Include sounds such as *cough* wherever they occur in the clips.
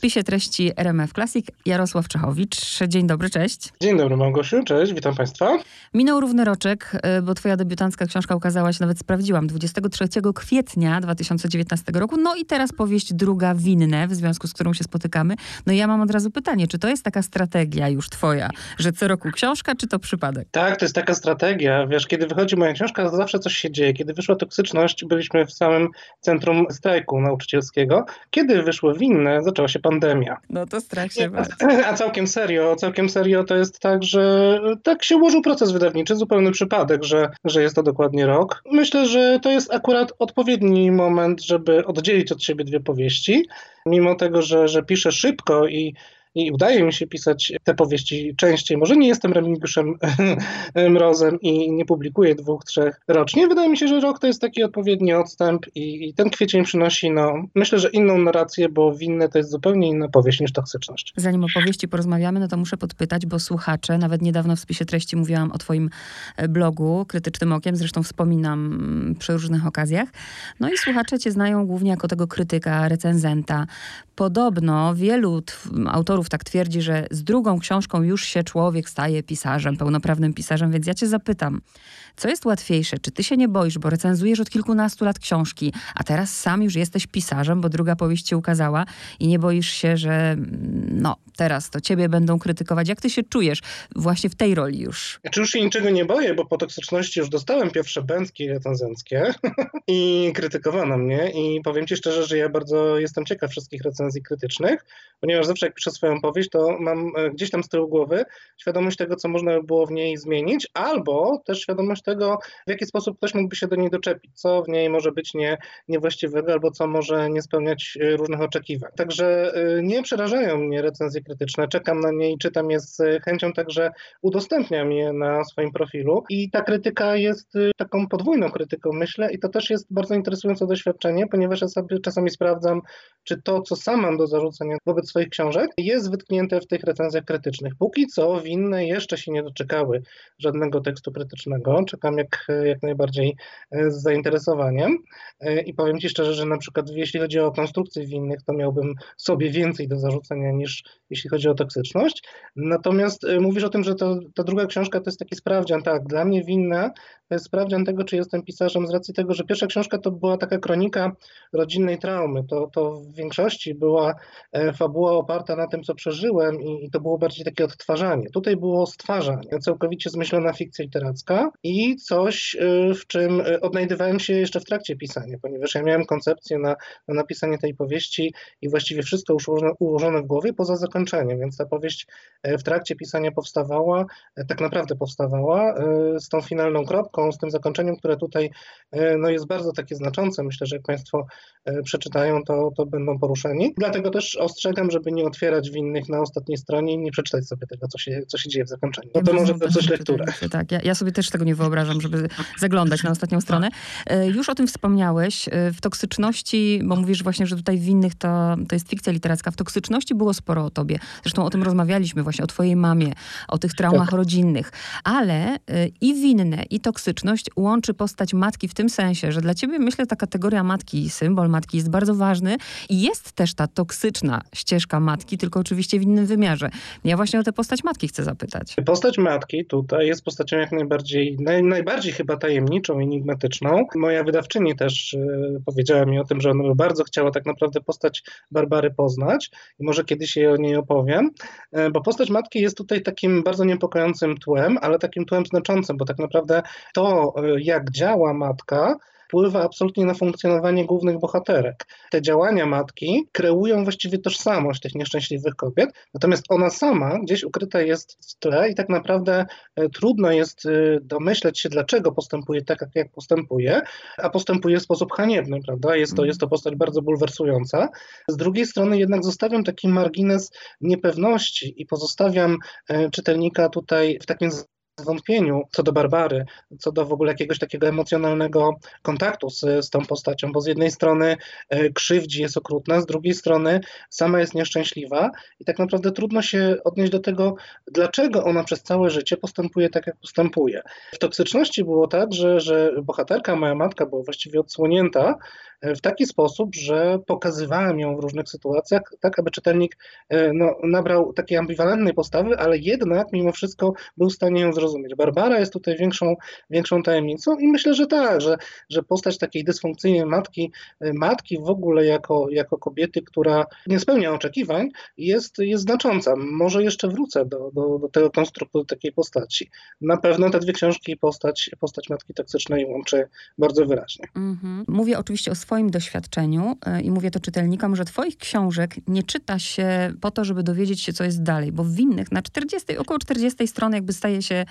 spisie treści RMF Classic Jarosław Czechowicz. Dzień dobry, cześć. Dzień dobry Małgosiu, cześć, witam Państwa. Minął równy roczek, y, bo twoja debiutancka książka ukazała się, nawet sprawdziłam, 23 kwietnia 2019 roku. No i teraz powieść druga, Winne, w związku z którą się spotykamy. No i ja mam od razu pytanie, czy to jest taka strategia już twoja, że co roku książka, czy to przypadek? Tak, to jest taka strategia. Wiesz, kiedy wychodzi moja książka, to zawsze coś się dzieje. Kiedy wyszła toksyczność, byliśmy w samym centrum strajku nauczycielskiego. Kiedy wyszło winne, zaczęła się pandemia. No to strach się bać. A całkiem serio, całkiem serio to jest tak, że tak się ułożył proces wydawniczy, zupełny przypadek, że, że jest to dokładnie rok. Myślę, że to jest akurat odpowiedni moment, żeby oddzielić od siebie dwie powieści. Mimo tego, że, że piszę szybko i i udaje mi się pisać te powieści częściej. Może nie jestem Remigiuszem *laughs* Mrozem i nie publikuję dwóch, trzech rocznie. Wydaje mi się, że rok to jest taki odpowiedni odstęp i, i ten kwiecień przynosi, no, myślę, że inną narrację, bo winne to jest zupełnie inna powieść niż toksyczność. Zanim o powieści porozmawiamy, no to muszę podpytać, bo słuchacze, nawet niedawno w spisie treści mówiłam o twoim e, blogu Krytycznym Okiem, zresztą wspominam przy różnych okazjach. No i słuchacze cię znają głównie jako tego krytyka, recenzenta. Podobno wielu autorów autorów tak twierdzi, że z drugą książką już się człowiek staje pisarzem, pełnoprawnym pisarzem, więc ja cię zapytam, co jest łatwiejsze? Czy ty się nie boisz, bo recenzujesz od kilkunastu lat książki, a teraz sam już jesteś pisarzem, bo druga powieść ci ukazała i nie boisz się, że mm, no, teraz to ciebie będą krytykować. Jak ty się czujesz właśnie w tej roli już? Czy już się niczego nie boję, bo po toksyczności już dostałem pierwsze bęcki recenzenckie *laughs* i krytykowano mnie i powiem ci szczerze, że ja bardzo jestem ciekaw wszystkich recenzji krytycznych, ponieważ zawsze jak piszę swoją powieść, to mam e, gdzieś tam z tyłu głowy świadomość tego, co można by było w niej zmienić, albo też świadomość tego, w jaki sposób ktoś mógłby się do niej doczepić, co w niej może być nie, niewłaściwego, albo co może nie spełniać e, różnych oczekiwań. Także e, nie przerażają mnie recenzje krytyczne, czekam na nie i czytam je z chęcią, także udostępniam je na swoim profilu i ta krytyka jest taką podwójną krytyką, myślę, i to też jest bardzo interesujące doświadczenie, ponieważ ja sobie czasami sprawdzam, czy to, co sam mam do zarzucenia wobec swoich książek, jest wytknięte w tych recenzjach krytycznych. Póki co winne jeszcze się nie doczekały żadnego tekstu krytycznego. Czekam jak, jak najbardziej e, z zainteresowaniem e, i powiem Ci szczerze, że na przykład jeśli chodzi o konstrukcję winnych, to miałbym sobie więcej do zarzucenia niż jeśli chodzi o toksyczność. Natomiast e, mówisz o tym, że to, ta druga książka to jest taki sprawdzian. Tak, dla mnie winna to jest sprawdzian tego, czy jestem pisarzem z racji tego, że pierwsza książka to była taka kronika rodzinnej traumy. To, to w większości była fabuła oparta na tym, co przeżyłem i, i to było bardziej takie odtwarzanie. Tutaj było stwarzanie, całkowicie zmyślona fikcja literacka i coś, y, w czym y, odnajdywałem się jeszcze w trakcie pisania, ponieważ ja miałem koncepcję na, na napisanie tej powieści i właściwie wszystko już ułożone, ułożone w głowie poza zakończeniem, więc ta powieść e, w trakcie pisania powstawała, tak naprawdę powstawała z tą finalną kropką, z tym zakończeniem, które tutaj no, jest bardzo takie znaczące. Myślę, że jak Państwo przeczytają, to, to będą poruszeni. Dlatego też ostrzegam, żeby nie otwierać winnych na ostatniej stronie i nie przeczytać sobie tego, co się, co się dzieje w zakończeniu. No to może coś lekturę. Tak, ja, ja, sobie też tego nie wyobrażam, żeby zaglądać na ostatnią stronę. E, już o tym wspomniałeś. E, w toksyczności, bo mówisz właśnie, że tutaj winnych to, to jest fikcja literacka. W toksyczności było sporo o tobie. Zresztą o tym rozmawialiśmy właśnie, o twojej mamie, o tych traumach tak. rodzinnych. Ale e, i winne, i toksyczność łączy postać matki w tym sensie, że dla ciebie, myślę, ta kategoria matki, symbol matki jest bardzo ważny i jest też ta toksyczna ścieżka matki, tylko oczywiście w innym wymiarze. Ja właśnie o tę postać matki chcę zapytać. Postać matki tutaj jest postacią jak najbardziej, naj, najbardziej chyba tajemniczą, enigmatyczną. Moja wydawczyni też y, powiedziała mi o tym, że ona by bardzo chciała tak naprawdę postać Barbary poznać i może kiedyś jej o niej opowiem, y, bo postać matki jest tutaj takim bardzo niepokojącym tłem, ale takim tłem znaczącym, bo tak naprawdę to, y, jak działa matka, wpływa absolutnie na funkcjonowanie głównych bohaterek. Te działania matki kreują właściwie tożsamość tych nieszczęśliwych kobiet, natomiast ona sama gdzieś ukryta jest w tle i tak naprawdę e, trudno jest e, domyśleć się, dlaczego postępuje tak, jak postępuje, a postępuje w sposób haniebny, prawda? Jest to, jest to postać bardzo bulwersująca. Z drugiej strony jednak zostawiam taki margines niepewności i pozostawiam e, czytelnika tutaj w takim wątpieniu co do Barbary, co do w ogóle jakiegoś takiego emocjonalnego kontaktu z, z tą postacią, bo z jednej strony e, krzywdzi, jest okrutna, z drugiej strony sama jest nieszczęśliwa i tak naprawdę trudno się odnieść do tego, dlaczego ona przez całe życie postępuje tak, jak postępuje. W toksyczności było tak, że, że bohaterka, moja matka, była właściwie odsłonięta w taki sposób, że pokazywałem ją w różnych sytuacjach, tak aby czytelnik no, nabrał takiej ambiwalentnej postawy, ale jednak mimo wszystko był w stanie ją zrozumieć. Barbara jest tutaj większą, większą tajemnicą i myślę, że tak, że, że postać takiej dysfunkcyjnej matki, matki w ogóle jako, jako kobiety, która nie spełnia oczekiwań, jest, jest znacząca. Może jeszcze wrócę do, do, do tego konstruktu takiej postaci. Na pewno te dwie książki postać, postać matki toksycznej łączy bardzo wyraźnie. Mhm. Mówię oczywiście o swoim doświadczeniu e, i mówię to czytelnikom, że twoich książek nie czyta się po to, żeby dowiedzieć się, co jest dalej, bo w innych na 40, około 40 strony jakby staje się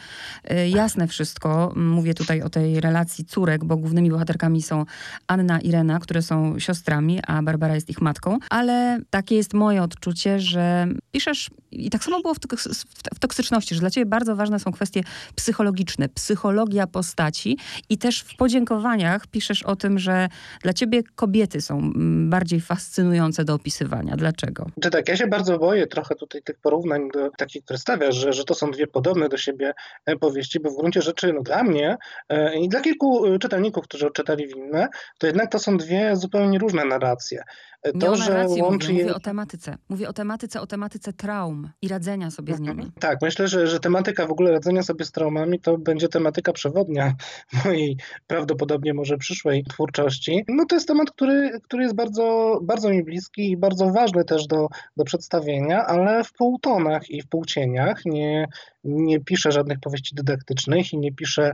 e, jasne wszystko. Mówię tutaj o tej relacji córek, bo głównymi bohaterkami są Anna i Rena, które są siostrami, a Barbara jest ich matką, ale takie jest moje odczucie, że piszesz i tak samo było w, w toksyczności, że dla ciebie bardzo ważne są kwestie psychologiczne, psychologia postaci i też w podziękowaniach piszesz o tym, że dla ciebie kobiety są mm, bardziej fascynujące do opisywania. Dlaczego? Czy tak, ja się bardzo boję trochę tutaj tych porównań do takich, które stawiasz, że, że to są dwie podobne do siebie e, powieści, bo w gruncie rzeczy no, dla mnie e, i dla kilku e, czytelników, którzy odczytali winne, to jednak to są dwie zupełnie różne narracje. To, nie o że łączy mówię, je... mówię o tematyce. Mówię o tematyce, o tematyce traum i radzenia sobie z nimi. Tak, myślę, że, że tematyka w ogóle radzenia sobie z traumami to będzie tematyka przewodnia *laughs* mojej prawdopodobnie może przyszłej twórczości. No to jest temat, który, który jest bardzo, bardzo mi bliski i bardzo ważny też do, do przedstawienia, ale w półtonach i w półcieniach. Nie, nie piszę żadnych powieści dydaktycznych i nie piszę E,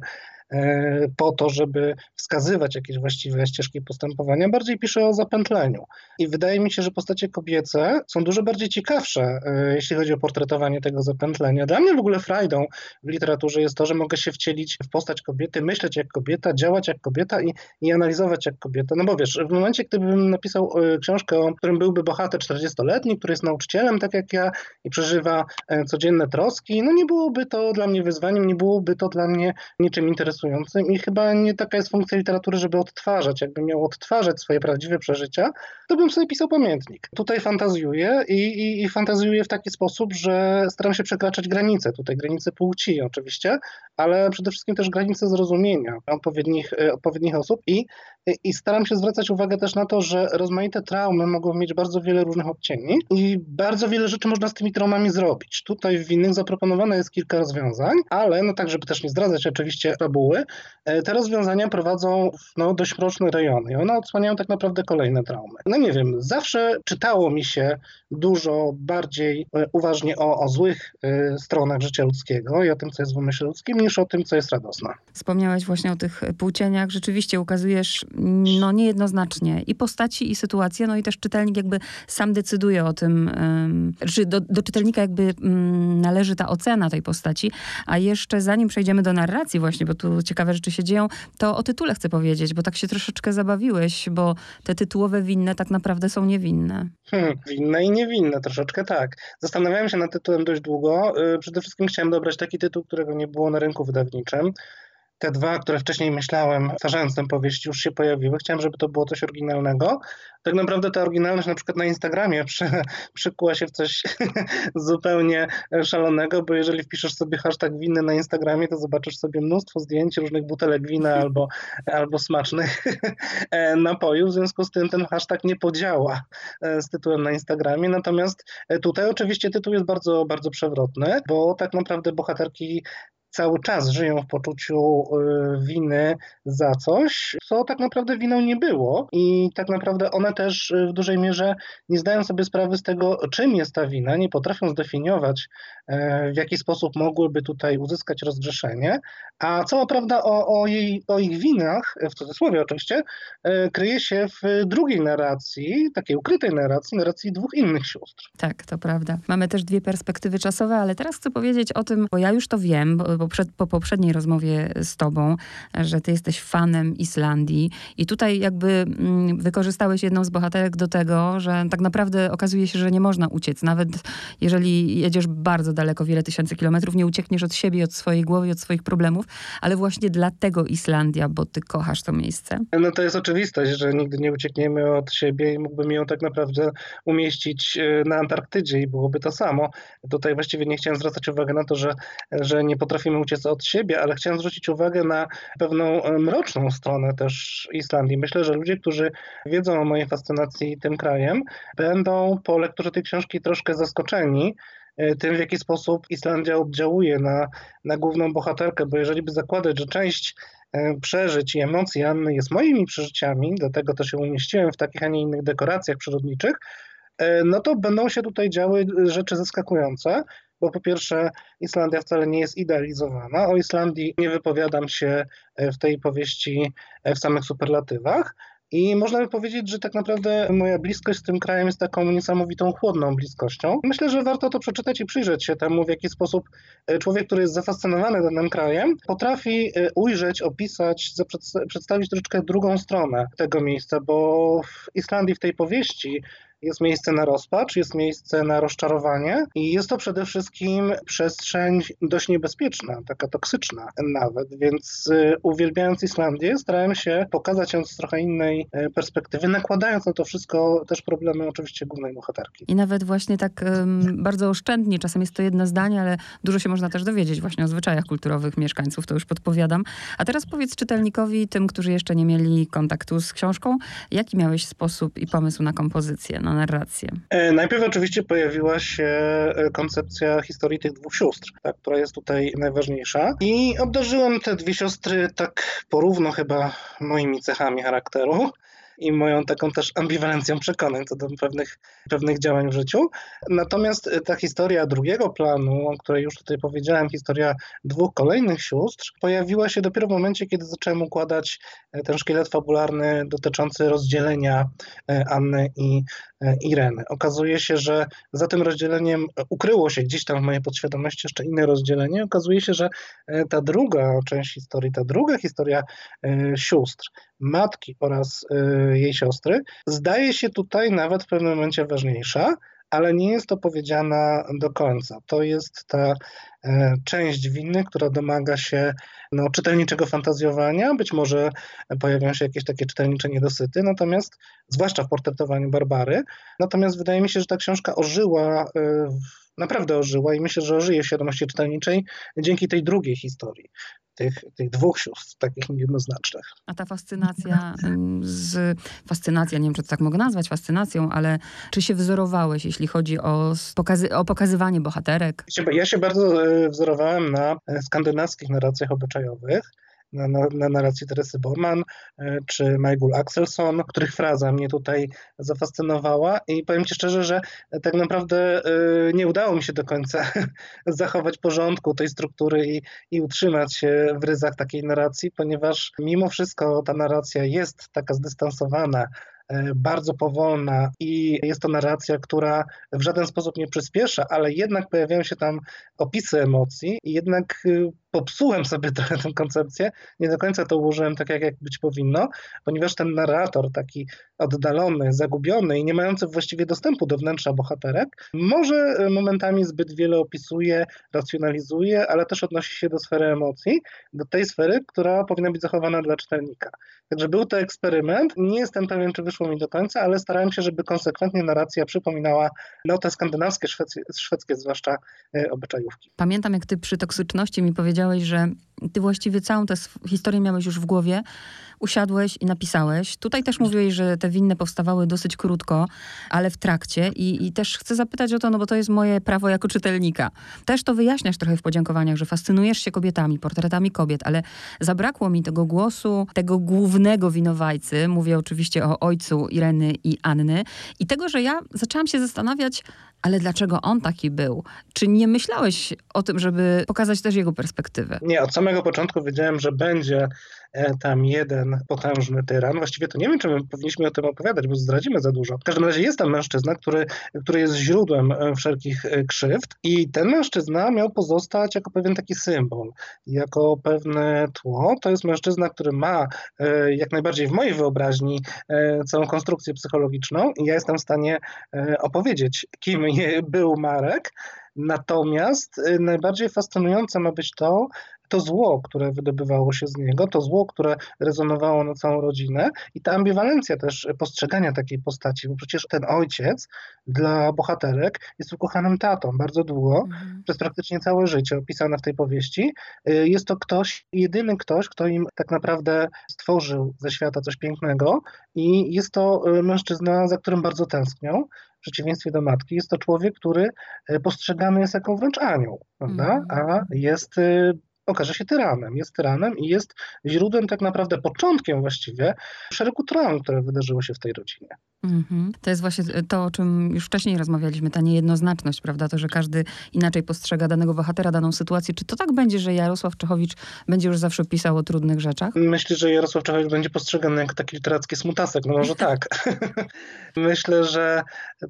po to, żeby wskazywać jakieś właściwe ścieżki postępowania, bardziej pisze o zapętleniu. I wydaje mi się, że postacie kobiece są dużo bardziej ciekawsze, e, jeśli chodzi o portretowanie tego zapętlenia. Dla mnie w ogóle frajdą w literaturze jest to, że mogę się wcielić w postać kobiety, myśleć jak kobieta, działać jak kobieta i, i analizować jak kobieta. No bo wiesz, w momencie, gdybym napisał e, książkę, o którym byłby bohater 40-letni, który jest nauczycielem, tak jak ja, i przeżywa codzienne troski, no nie byłoby to dla mnie wyzwaniem, nie byłoby to dla mnie niczym interesującym interesującym i chyba nie taka jest funkcja literatury, żeby odtwarzać. Jakbym miał odtwarzać swoje prawdziwe przeżycia, to bym sobie pisał pamiętnik. Tutaj fantazjuję i, i, i fantazjuję w taki sposób, że staram się przekraczać granice. Tutaj granice płci oczywiście, ale przede wszystkim też granice zrozumienia odpowiednich, e, odpowiednich osób i, i staram się zwracać uwagę też na to, że rozmaite traumy mogą mieć bardzo wiele różnych odcieni i bardzo wiele rzeczy można z tymi traumami zrobić. Tutaj w innych zaproponowane jest kilka rozwiązań, ale no tak, żeby też nie zdradzać oczywiście fabuły, E, te rozwiązania prowadzą w no, dość mroczne rejony i one odsłaniają tak naprawdę kolejne traumy. No nie wiem, zawsze czytało mi się dużo bardziej e, uważnie o, o złych y, stronach życia ludzkiego i o tym, co jest w umyśle ludzkim, niż o tym, co jest radosne. Wspomniałeś właśnie o tych płcieniach. Rzeczywiście ukazujesz no, niejednoznacznie i postaci, i sytuacje, no i też czytelnik jakby sam decyduje o tym, czy do, do czytelnika jakby y, należy ta ocena tej postaci, a jeszcze zanim przejdziemy do narracji właśnie, bo tu ciekawe rzeczy się dzieją, to o tytule chcę powiedzieć, bo tak się troszeczkę zabawiłeś, bo te tytułowe winne tak naprawdę są niewinne. Hmm, winne i niewinne, troszeczkę tak. Zastanawiałem się nad tytułem dość długo. Y, przede wszystkim chciałem dobrać taki tytuł, którego nie było na rynku wydawniczym te dwa, które wcześniej myślałem, stwarzając tę powieść, już się pojawiły. Chciałem, żeby to było coś oryginalnego. Tak naprawdę ta oryginalność na przykład na Instagramie *laughs* przy, przykuła się w coś *laughs* zupełnie szalonego, bo jeżeli wpiszesz sobie hashtag winy na Instagramie, to zobaczysz sobie mnóstwo zdjęć różnych butelek wina *laughs* albo, albo smacznych napojów. W związku z tym ten hashtag nie podziała e, z tytułem na Instagramie. Natomiast e, tutaj oczywiście tytuł jest bardzo, bardzo przewrotny, bo tak naprawdę bohaterki cały czas żyją w poczuciu y, winy za coś, co tak naprawdę winą nie było. I tak naprawdę one też w dużej mierze nie zdają sobie sprawy z tego, czym jest ta wina, nie potrafią zdefiniować, e, w jaki sposób mogłyby tutaj uzyskać rozgrzeszenie. A cała prawda o, o, jej, o ich winach, w cudzysłowie oczywiście, e, kryje się w drugiej narracji, takiej ukrytej narracji, narracji dwóch innych sióstr. Tak, to prawda. Mamy też dwie perspektywy czasowe, ale teraz chcę powiedzieć o tym, bo ja już to wiem, bo, po poprzedniej rozmowie z tobą, że ty jesteś fanem Islandii i tutaj jakby mm, wykorzystałeś jedną z bohaterek do tego, że tak naprawdę okazuje się, że nie można uciec. Nawet jeżeli jedziesz bardzo daleko, wiele tysięcy kilometrów, nie uciekniesz od siebie, od swojej głowy, od swoich problemów, ale właśnie dlatego Islandia, bo ty kochasz to miejsce. No to jest oczywistość, że nigdy nie uciekniemy od siebie i mógłbym ją tak naprawdę umieścić e, na Antarktydzie i byłoby to samo. Tutaj właściwie nie chciałem zwracać uwagi na to, że, że nie potrafimy możemy uciec od siebie, ale chciałem zwrócić uwagę na pewną mroczną stronę też Islandii. Myślę, że ludzie, którzy wiedzą o mojej fascynacji tym krajem, będą po lekturze tej książki troszkę zaskoczeni, tym, w jaki sposób Islandia oddziałuje na, na główną bohaterkę, bo jeżeli by zakładać, że część przeżyć i emocji Anny jest moimi przeżyciami, dlatego też się umieściłem w takich, a nie innych dekoracjach przyrodniczych, no to będą się tutaj działy rzeczy zaskakujące bo po pierwsze Islandia wcale nie jest idealizowana. O Islandii nie wypowiadam się e, w tej powieści e, w samych superlatywach. I można by powiedzieć, że tak naprawdę moja bliskość z tym krajem jest taką niesamowitą, chłodną bliskością. Myślę, że warto to przeczytać i przyjrzeć się temu, w jaki sposób e, człowiek, który jest zafascynowany danym krajem, potrafi ujrzeć, opisać, przedstawić troszeczkę drugą stronę tego miejsca, bo w Islandii w tej powieści jest miejsce na rozpacz, jest miejsce na rozczarowanie i jest to przede wszystkim przestrzeń dość niebezpieczna, taka toksyczna nawet, więc y, uwielbiając Islandię starałem się pokazać ją z trochę innej y, perspektywy, nakładając na to wszystko też problemy oczywiście głównej bohaterki. I nawet właśnie tak um, bardzo oszczędnie, czasem jest to jedno zdanie, ale dużo się można też dowiedzieć właśnie o zwyczajach kulturowych mieszkańców, to już podpowiadam. A teraz powiedz czytelnikowi, tym, którzy jeszcze nie mieli kontaktu z książką, jaki miałeś sposób i pomysł na kompozycję? Na narrację? E, najpierw oczywiście pojawiła się e, koncepcja historii tych dwóch sióstr, tak, która jest tutaj najważniejsza. I obdarzyłem te dwie siostry tak porówno chyba moimi cechami charakteru i moją taką też ambiwalencją przekonań co do pewnych, pewnych działań w życiu. Natomiast e, ta historia drugiego planu, o której już tutaj powiedziałem, historia dwóch kolejnych sióstr, pojawiła się dopiero w momencie, kiedy zacząłem układać e, ten szkielet fabularny dotyczący rozdzielenia e, Anny i Ireny. Okazuje się, że za tym rozdzieleniem ukryło się gdzieś tam w mojej podświadomości jeszcze inne rozdzielenie. Okazuje się, że ta druga część historii, ta druga historia sióstr, matki oraz y, jej siostry, zdaje się tutaj nawet w pewnym momencie ważniejsza, ale nie jest to powiedziana do końca. To jest ta e, część winy, która domaga się no, czytelniczego fantazjowania, być może pojawią się jakieś takie czytelnicze niedosyty, natomiast zwłaszcza w portretowaniu Barbary. Natomiast wydaje mi się, że ta książka ożyła e, naprawdę ożyła i myślę, że ożyje w świadomości czytelniczej dzięki tej drugiej historii tych, tych dwóch sióstr, takich niejednoznacznych. A ta fascynacja z fascynacja, nie wiem, czy to tak mogę nazwać fascynacją, ale czy się wzorowałeś, jeśli chodzi o, pokazy, o pokazywanie bohaterek? Ja się bardzo e, wzorowałem na e, skandynawskich narracjach obyczajowych na, na, na narracji Teresy Borman e, czy Michael Axelson, których fraza mnie tutaj zafascynowała. I powiem Ci szczerze, że tak naprawdę e, nie udało mi się do końca *laughs* zachować porządku tej struktury i, i utrzymać się w ryzach takiej narracji, ponieważ mimo wszystko ta narracja jest taka zdystansowana bardzo powolna i jest to narracja, która w żaden sposób nie przyspiesza, ale jednak pojawiają się tam opisy emocji i jednak y, popsułem sobie *laughs* trochę tę koncepcję. Nie do końca to ułożyłem tak, jak, jak być powinno, ponieważ ten narrator, taki oddalony, zagubiony i nie mający właściwie dostępu do wnętrza bohaterek, może y, momentami zbyt wiele opisuje, racjonalizuje, ale też odnosi się do sfery emocji, do tej sfery, która powinna być zachowana dla czytelnika. Także był to eksperyment. Nie jestem pewien, czy wyszło mi do końca, ale starałem się, żeby konsekwentnie narracja przypominała no, te skandynawskie, szwedzkie, szwedzkie zwłaszcza e, obyczajówki. Pamiętam, jak ty przy toksyczności mi powiedziałeś, że ty właściwie całą tę historię miałeś już w głowie, usiadłeś i napisałeś. Tutaj też mówiłeś, że te winne powstawały dosyć krótko, ale w trakcie i, i też chcę zapytać o to, no bo to jest moje prawo jako czytelnika. Też to wyjaśniasz trochę w podziękowaniach, że fascynujesz się kobietami, portretami kobiet, ale zabrakło mi tego głosu, tego głównego winowajcy, mówię oczywiście o ojcu Ireny i Anny i tego, że ja zaczęłam się zastanawiać, ale dlaczego on taki był? Czy nie myślałeś o tym, żeby pokazać też jego perspektywę? Nie, od samego początku wiedziałem, że będzie tam jeden potężny tyran. Właściwie to nie wiem, czy my powinniśmy o tym opowiadać, bo zdradzimy za dużo. W każdym razie jest tam mężczyzna, który, który jest źródłem e, wszelkich e, krzywd i ten mężczyzna miał pozostać jako pewien taki symbol, jako pewne tło. To jest mężczyzna, który ma jak najbardziej w mojej wyobraźni całą konstrukcję psychologiczną i ja jestem w stanie opowiedzieć, kim był Marek, Natomiast najbardziej fascynujące ma być to, to zło, które wydobywało się z niego, to zło, które rezonowało na całą rodzinę i ta ambiwalencja też postrzegania takiej postaci, bo przecież ten ojciec dla bohaterek jest ukochanym tatą bardzo długo, mhm. przez praktycznie całe życie opisane w tej powieści. Y, jest to ktoś, jedyny ktoś, kto im tak naprawdę stworzył ze świata coś pięknego i jest to y, mężczyzna, za którym bardzo tęsknią przeciwieństwie do matki, jest to człowiek, który y, postrzegany jest jako wręcz anioł, prawda? Mhm. A jest okaże się tyranem. Jest tyranem i jest źródłem, tak naprawdę początkiem właściwie szeregu traum, które wydarzyły się w tej rodzinie. Mm-hmm. To jest właśnie to, o czym już wcześniej rozmawialiśmy, ta niejednoznaczność, prawda? To, że każdy inaczej postrzega danego bohatera, daną sytuację. Czy to tak będzie, że Jarosław Czechowicz będzie już zawsze pisał o trudnych rzeczach? Myślę, że Jarosław Czechowicz będzie postrzegany jako taki literacki smutasek. No może tak. *laughs* Myślę, że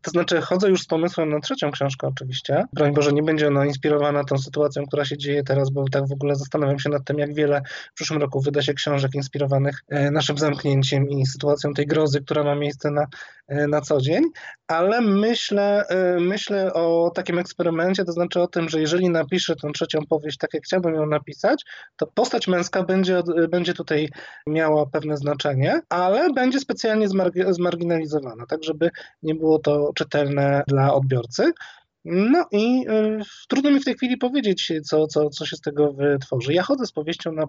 to znaczy chodzę już z pomysłem na trzecią książkę oczywiście. Broń Boże, nie będzie ona inspirowana tą sytuacją, która się dzieje teraz, bo tak w ogóle zastanawiam się nad tym, jak wiele w przyszłym roku wyda się książek inspirowanych e, naszym zamknięciem i sytuacją tej grozy, która ma miejsce na E, na co dzień, ale myślę, e, myślę o takim eksperymencie, to znaczy o tym, że jeżeli napiszę tę trzecią powieść tak, jak chciałbym ją napisać, to postać męska będzie, będzie tutaj miała pewne znaczenie, ale będzie specjalnie zmarginalizowana, tak żeby nie było to czytelne dla odbiorcy. No i y, trudno mi w tej chwili powiedzieć, co, co, co się z tego wytworzy. Ja chodzę z powieścią, na,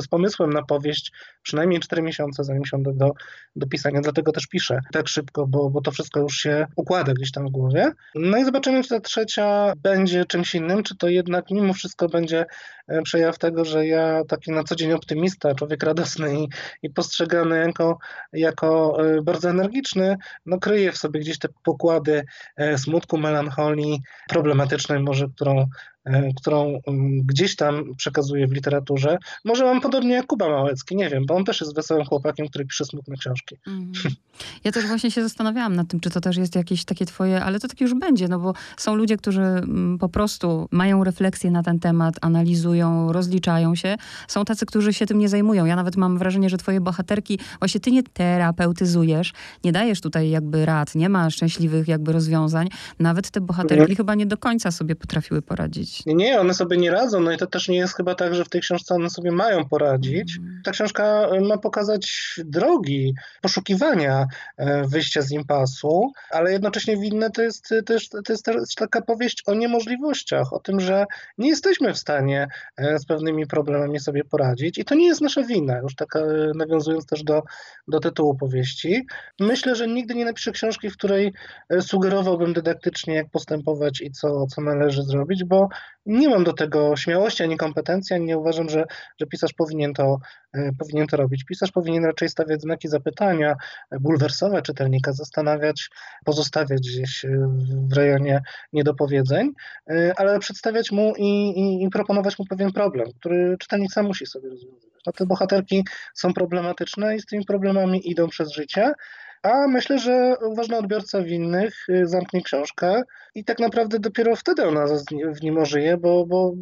z, pomysłem na powieść przynajmniej 4 miesiące, zanim siądę do, do pisania, dlatego też piszę tak szybko, bo, bo to wszystko już się układa gdzieś tam w głowie. No i zobaczymy, czy ta trzecia będzie czymś innym, czy to jednak mimo wszystko będzie e, przejaw tego, że ja taki na co dzień optymista, człowiek radosny i, i postrzegany jako, jako e, bardzo energiczny, no kryje w sobie gdzieś te pokłady smutku, melancholii, problematycznej może, którą którą mm, gdzieś tam przekazuję w literaturze. Może mam podobnie jak Kuba Małecki, nie wiem, bo on też jest wesołym chłopakiem, który pisze smutne książki. Mm. Ja też właśnie się zastanawiałam nad tym, czy to też jest jakieś takie twoje, ale to tak już będzie, no bo są ludzie, którzy mm, po prostu mają refleksję na ten temat, analizują, rozliczają się. Są tacy, którzy się tym nie zajmują. Ja nawet mam wrażenie, że twoje bohaterki, właśnie ty nie terapeutyzujesz, nie dajesz tutaj jakby rad, nie ma szczęśliwych jakby rozwiązań. Nawet te bohaterki mm. chyba nie do końca sobie potrafiły poradzić poradzić. Nie, one sobie nie radzą. No i to też nie jest chyba tak, że w tej książce one sobie mają poradzić. Mm. Ta książka e, ma pokazać drogi poszukiwania e, wyjścia z impasu, ale jednocześnie winne to jest, to jest, to jest też taka powieść o niemożliwościach, o tym, że nie jesteśmy w stanie e, z pewnymi problemami sobie poradzić i to nie jest nasza wina, już tak nawiązując też do, do tytułu powieści. Myślę, że nigdy nie napiszę książki, w której sugerowałbym dydaktycznie, jak postępować i co, co należy zrobić, bo nie mam do tego śmiałości ani kompetencji, ani nie uważam, że, że pisarz powinien to, e, powinien to robić. Pisarz powinien raczej stawiać znaki zapytania, bulwersowe czytelnika, zastanawiać, pozostawiać gdzieś e, w rejonie niedopowiedzeń, e, ale przedstawiać mu i, i, i proponować mu pewien problem, który czytelnik sam musi sobie rozwiązywać. No, te bohaterki są problematyczne i z tymi problemami idą przez życie. A myślę, że ważny odbiorca winnych y, zamknie książkę i tak naprawdę dopiero wtedy ona w nim ożyje, bo, bo,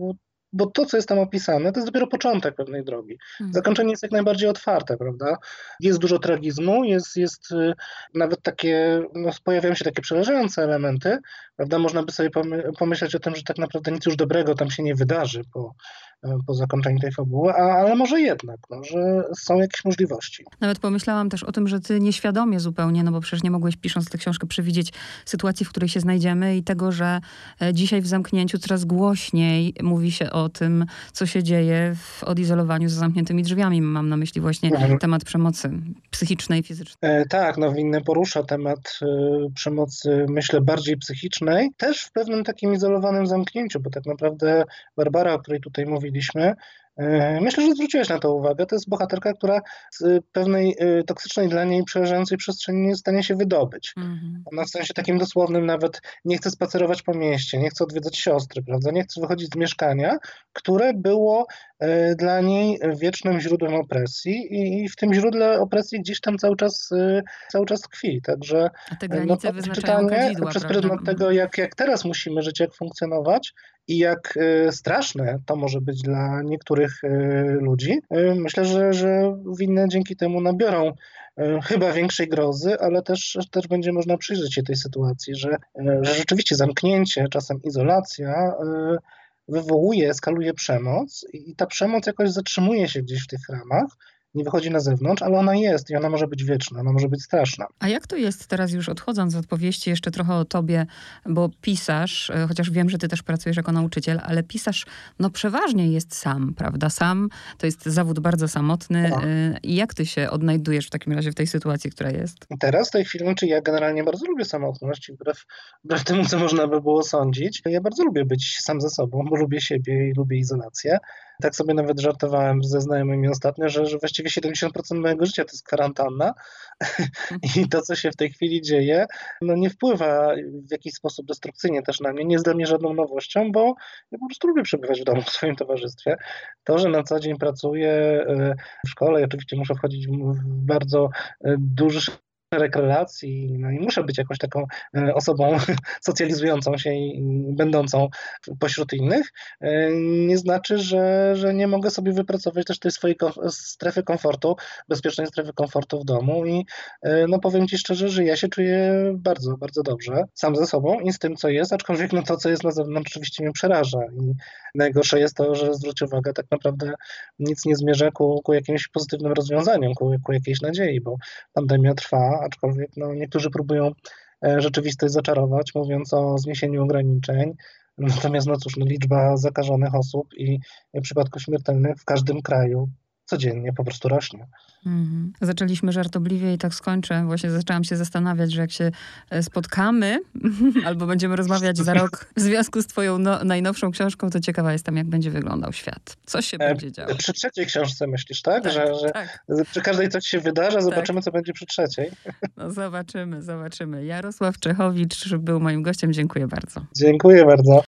bo to, co jest tam opisane, to jest dopiero początek pewnej drogi. Mhm. Zakończenie jest jak najbardziej otwarte, prawda? Jest dużo tragizmu, jest, jest y, nawet takie, no, pojawiają się takie przerażające elementy, prawda? Można by sobie pomyśleć o tym, że tak naprawdę nic już dobrego tam się nie wydarzy po, po zakończeniu tej fabuły, a, ale może jednak, no, że są jakieś możliwości. Nawet pomyślałam też o tym, że ty nieświadomie zupełnie, no bo przecież nie mogłeś pisząc tę książkę przewidzieć sytuacji, w której się znajdziemy i tego, że e, dzisiaj w zamknięciu coraz głośniej mówi się o tym, co się dzieje w odizolowaniu za zamkniętymi drzwiami. Mam na myśli właśnie mhm. temat przemocy psychicznej, fizycznej. E, tak, no winny porusza temat y, przemocy, myślę, bardziej psychicznej, też w pewnym takim izolowanym zamknięciu, bo tak naprawdę Barbara, o której tutaj mówi, mówiliśmy, e, Myślę, że zwróciłeś na to uwagę. To jest bohaterka, która z pewnej e, toksycznej dla niej przerażającej przestrzeni nie jest w stanie się wydobyć. Mm-hmm. Ona w sensie takim dosłownym nawet nie chce spacerować po mieście, nie chce odwiedzać siostry, prawda? Nie chce wychodzić z mieszkania, które było e, dla niej wiecznym źródłem opresji i w tym źródle opresji gdzieś tam cały czas, cały czas tkwi. Także A te granice no, czytanie kadzidła, przez pryzmat tego, mhm. jak, jak teraz musimy żyć, jak funkcjonować, i jak e, straszne to może być dla niektórych e, ludzi. E, myślę, że, że winne dzięki temu nabiorą e, chyba większej grozy, ale też, też będzie można przyjrzeć się tej sytuacji, że, e, że rzeczywiście zamknięcie, czasem izolacja e, wywołuje, eskaluje przemoc i ta przemoc jakoś zatrzymuje się gdzieś w tych ramach nie wychodzi na zewnątrz, ale ona jest i ona może być wieczna, ona może być straszna. A jak to jest teraz już odchodząc od powieści, jeszcze trochę o tobie, bo pisarz, e, chociaż wiem, że ty też pracujesz jako nauczyciel, ale pisarz no przeważnie jest sam, prawda? Sam to jest zawód bardzo samotny. No. I jak ty się odnajdujesz w takim razie w tej sytuacji, która jest? Teraz w tej chwili, czy znaczy ja generalnie bardzo lubię samotność, wbrew, wbrew temu, co można by było sądzić. Ja bardzo lubię być sam ze sobą, bo lubię siebie i lubię izolację. Tak sobie nawet żartowałem ze znajomymi ostatnio, że, że właściwie 70% mojego życia to jest kwarantanna. *laughs* I to, co się w tej chwili dzieje, no nie wpływa w jakiś sposób destrukcyjnie też na mnie, nie jest dla mnie żadną nowością, bo ja po prostu lubię przebywać w domu w swoim towarzystwie. To, że na co dzień pracuję e, w szkole, oczywiście muszę wchodzić w bardzo e, duży szereg relacji, no i muszę być jakąś taką e, osobą *laughs* socjalizującą się i będącą pośród innych, e, nie znaczy, że, że nie mogę sobie wypracować też tej swojej strefy komfortu, bezpiecznej strefy komfortu w domu i e, no powiem Ci szczerze, że ja się czuję bardzo, bardzo dobrze sam ze sobą i z tym, co jest, aczkolwiek no to, co jest na zewnątrz oczywiście mnie przeraża i najgorsze jest to, że zwróć uwagę, tak naprawdę nic nie zmierza ku, ku jakimś pozytywnym rozwiązaniom, ku, ku jakiejś nadziei, bo pandemia trwa, aczkolwiek no, niektórzy próbują e, rzeczywistość zaczarować, mówiąc o zniesieniu ograniczeń. Natomiast no cóż, no, liczba zakażonych osób i w przypadku śmiertelnych w każdym kraju codziennie po prostu rośnie. Mhm. Zaczęliśmy żartobliwie i tak skończę. Właśnie zaczęłam się zastanawiać, że jak się e, spotkamy *laughs* albo będziemy rozmawiać za rok w związku z twoją no, najnowszą książką, to ciekawa jestem, jak będzie wyglądał świat. Co się e, będzie działo? Przy trzeciej książce myślisz, tak? tak że, że tak. przy każdej coś się wydarzy, tak. zobaczymy, tak. co będzie przy trzeciej. No zobaczymy, zobaczymy. Jarosław Czechowicz był moim gościem. Dziękuję bardzo. Dziękuję bardzo.